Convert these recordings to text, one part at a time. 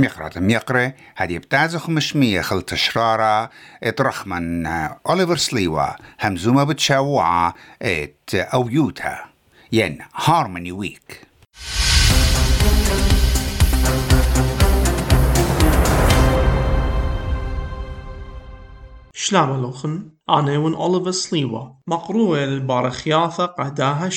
ميقرة. ميقرة هدي بتازخ مشمية خل تشرارة إت رخمن أوليفر سليوا همزومة بتشاوعة إت أو يوتا ين هارموني ويك. لوخن أنا ون أوليفر سليوا مقروء البارخياثة قهداها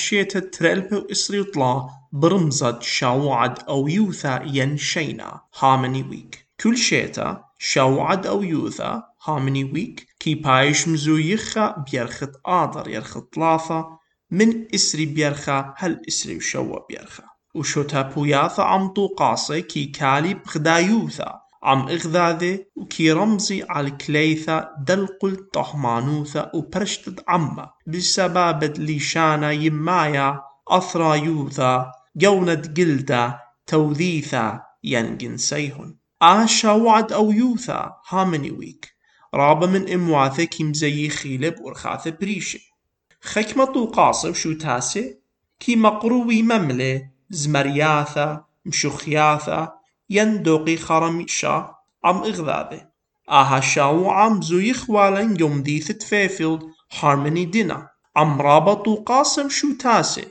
ترلبو إسري وطلا برمزة شاوعد أو يوثا ين شينا هامني ويك كل شيتا شاوعد أو يوثا هامني ويك كي بايش مزو يخا بيرخت آدر يرخت لاثا من إسري بيرخا هل إسري وشوا بيرخا وشوتا بوياثا عم طوقاسي كي كالي بغدا يوثا عم إغذاذي وكي رمزي على كليثا دلقل طهمانوثا وبرشتد عما. بسبابة ليشانا يمايا أثرا يوثا جوند جلدا توذيثا ينجن سيهن. آشا وعد أو يوثا هامني ويك. رابا من إمواثة كيم زي خيلب ورخاثة بريشي خكمة وقاصب شو تاسي كي مقروي مملي زمرياثا مشوخياثا يندوقي خرميشا عم إغذاذي آها شاو عم زوي خوالن يوم ديثت فيفيلد هارموني دينا عم رابط قاسم شو تاسي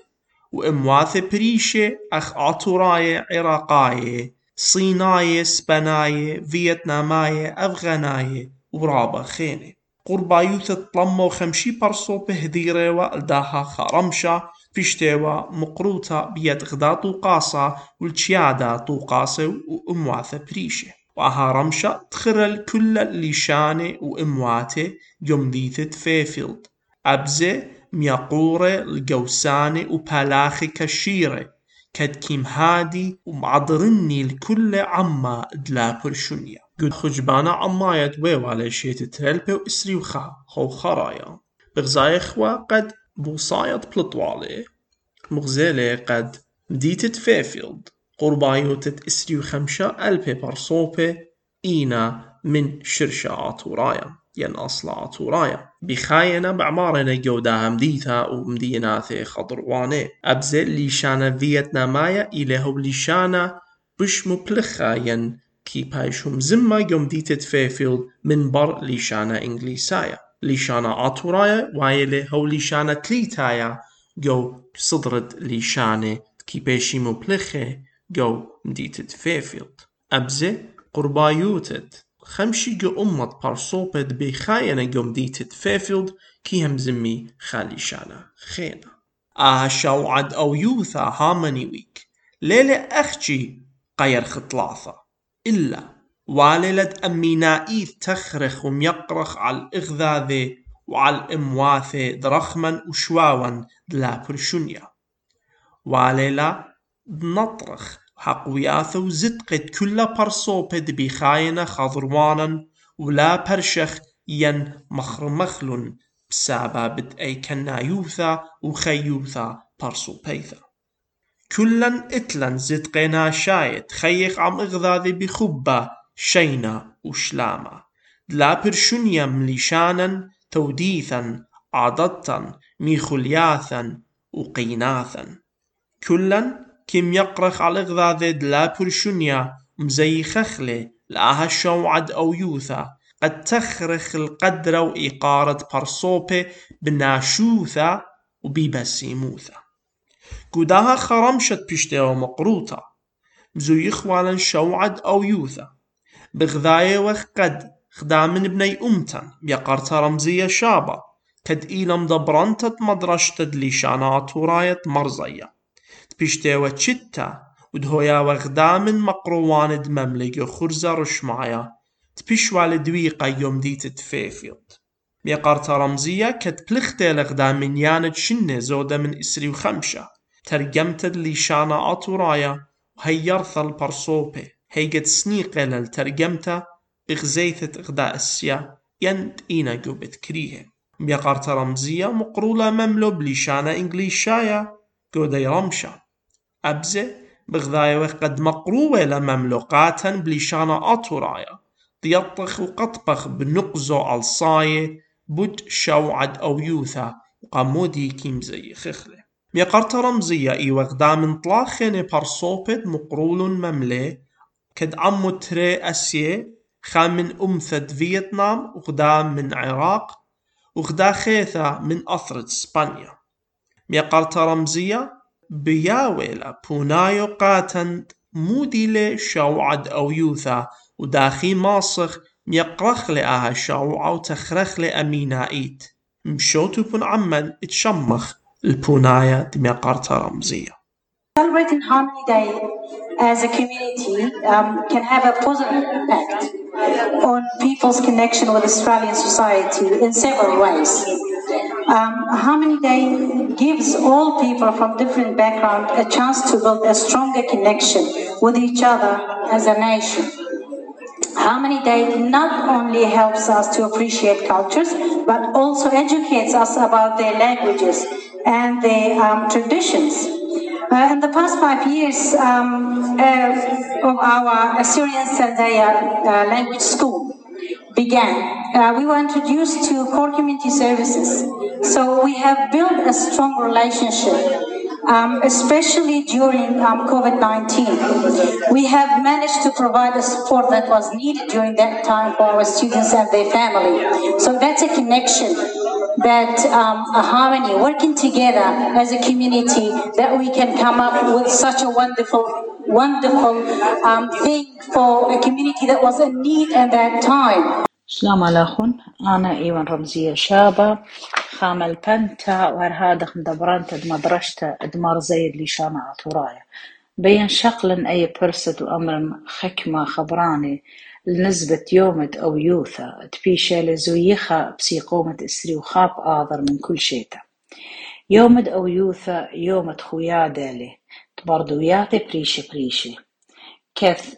وإمواث بريشة أخ آتوراية عراقاية صيناية سبناية فيتناماية أفغاناية ورابا خينة قربايوث تطلمو خمشي برصو بهديرة والداها خرمشا فيشتيوا مقروطة بيد غدا طوقاسة والتشيادا طوقاسة وإمواثة بريشة. وأها رمشة تخرل كل ليشانة وإمواته يوم ديثت فيفيلد أبزة ميقورة الجوسانة وبالاخي كشيرة. كد كيم هادي ومعضرني الكل عما دلا برشونيا. قد خجبانا عماية ويو على شيت ترلبي وإسري وخا. خو خرايا. بغزاي خوا قد بوصايت بلطوالي مغزالة قد مديتت فيفيلد. قربايوتت إسري وخمشة ألبي برصوبي إينا من شرشة عطورايا ين أصلا عطورايا بخاينة بعمارنا جودا همديتا ومديناثي خضرواني أبزل ليشانا فيتنامايا إلهو ليشانا بش مبلخا ين كي بايشهم زما يوم ديتت فيفيلد من بر ليشانا إنجليسايا. ليشانا عطورايا وايلي هو ليشانا تليتايا جو صدرت ليشانة كي بيشي مبلخة جو مديتت فيفيلد أبزي قربايوتت خمشي جو أمت بارصوبت بخاينة جو مديتت فيفيلد كي هم زمي خالي شانا خينا آه شوعد أو يوثا هامني ويك ليلة أخشي قير خطلاثة إلا واللد أمينائيث تخرخ وميقرخ على الإغذاذي وعلى الإمواثي درخما وشواوا دلا برشونيا واليلا نطرخ حقوياث وزدقت كل برصوبد بخاينة خضروانا ولا برشخ ين مخرمخل بسبب أي كنايوثا وخيوثا برصوبيثا كلا اتلن زدقنا شايت خيخ عم اغذاذي بخبة شينا وشلاما. دلا برشونيا مليشانا توديثا عضتا ميخلياثا وقيناثا. كلا كم يقرخ على غذاذ لا برشونيا مزي خخلة لها شوعد أو يوثا. قد تخرخ القدر وإقارة برصوبة بناشوثا وبيبسيموثا قداها خرمشت بشتي ومقروطة مزو يخوالا شوعد أو يوثا. بغذاية وقد خدامن بني أمتن يقرت رمزية شابة كد إيلم دبرنتت مدرشتد لشانات وراية مرزية بيشتيوة تشتا ودهويا وغدامن مقرواند مملكة خرزة رشمايا تبيشوا لدويقة يوم ديت تفيفيلد ميقارت رمزية كد بلختي لغدامن ياند شنة زودة من إسري وخمشة ترجمتد لشانا أطورايا وهيرث البرصوبة هيجت سنيقة للترجمته إغزيثة إغداء السيا يند إينا قوبت كريه بيقارت رمزية مقرولة مملو بلشانة إنجليشايا قودي رمشا أبزة بغذاية قد مقروة لمملوقاتا بلشانة أطورايا ديطخ وقطبخ بنقزو الصاية بود شوعد أو يوثا وقامودي كيم زي خخلة ميقارت رمزية إي وغدا من طلاخين برصوبت مقرول مملي كد عمو تري أسيه خا من أمثد فيتنام وغدا من عراق وغدا خيثا من أثرة إسبانيا. ميقارتا رمزية بياويلا بونايو قاتند موديلي شوعد أو يوثا وداخي ماصخ ميقرخ لآها شوعة وتخرخ لأمينائيت مشوتو بون عمن اتشمخ البونايا دميقارتا رمزية Celebrating Harmony Day as a community um, can have a positive impact on people's connection with Australian society in several ways. Um, Harmony Day gives all people from different backgrounds a chance to build a stronger connection with each other as a nation. Harmony Day not only helps us to appreciate cultures, but also educates us about their languages and their um, traditions. Uh, in the past five years um, uh, of our Assyrian Sandaya uh, language school began, uh, we were introduced to core community services. So we have built a strong relationship, um, especially during um, COVID-19. We have managed to provide the support that was needed during that time for our students and their family. So that's a connection that um, a harmony, working together as a community, that we can come up with such a wonderful, wonderful um, thing for a community that was in need at that time. السلام عليكم أنا إيوان رمزية شابة خام البنتا وهرهادخ مدبرانتا دمدرشتا دمار زيد لشانا عطورايا بين شقل أي برسد وأمر خكمة خبراني لنسبة يومت أو يوثا تبيشا لزويخا بسيقومة إسري وخاب آذر من كل شيتا يومد أو يوثا يومت خويا دالي تبردوياتي بريشي بريشي. كيف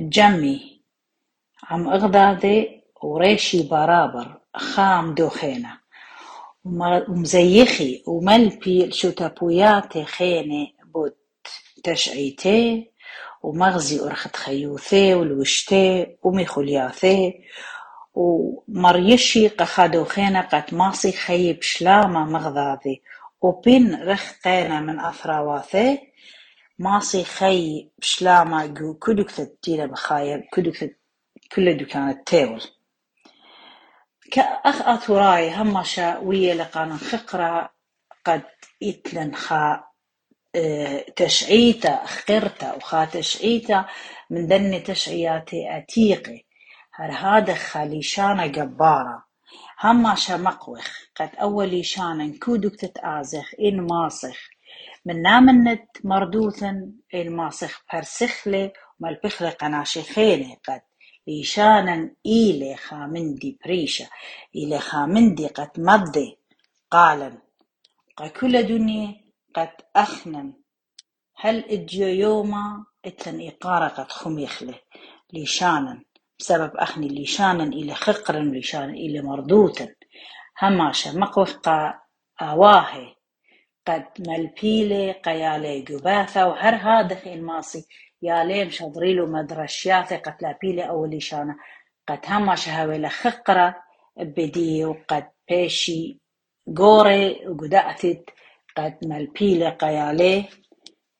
جمي عم أغدادي وريشي برابر خام دوخينة ومزيخي وملبي شوتابوياتي خيني بوت تشعيتي ومغزي أرخت خيوثي والوشتي وميخولياثي ومريشي قخادو خينا قد ماصي خيب شلامة مغذاذي. وبين رخقينا من أثراواثي ماصي خي بشلامة جو كدوكت تيلا بخايب كدوكت كل دكانة تيول كأخ أثراي همشا ويا لقانا خقرة قد إتلن خا تشعيتا خقرتا وخا تشعيتا من دني تشعياتي أتيقي هر هذا خاليشانا جبارة هما شا مقوخ قد أولي شانا كودك تتآزخ إن ماسخ من نامنت مردوثن الماسخ برسخلي ومالبخلي قناشي خيني قد ليشانا إيلي خامندي بريشة إيلي خامندي قد مضي قالا كل دنيا قد أخنن. هل إجيو يوما إتلن إقارة قد خميخله ليشانا بسبب أخني ليشانا إلى خقرا ليشانا إلى مردوتا هماشا مقوخ آواهي. قد ملبيلي قيالي جباثة وهر هذا الماصي ياليم شضريلو مدرشياثي قد لابيلي أولي شانا قد هماشا هاويلا خقرة بدي وقد بيشي غوري وقدأتت. قد ملبيلي قيالي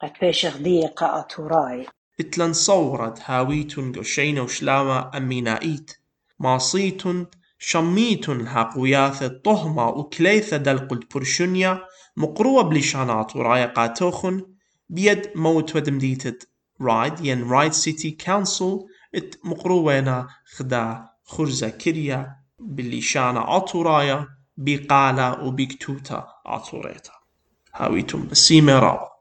قد بيش غدية قاطوراي اتلن صورت هاويتن قشينة وشلامة أمينائيت ماصيتن شميتن هاقوياث طهمة وكليثة دلقل برشنيا مقروة بلشانات ورايا قاتوخن بيد موت ودمديتت رايد ين رايد سيتي كونسل ات مقروينا خدا خرزة كريا بالليشانة عطورايا بقالة وبكتوتا عطوريتا هاويتم. بسيمة راو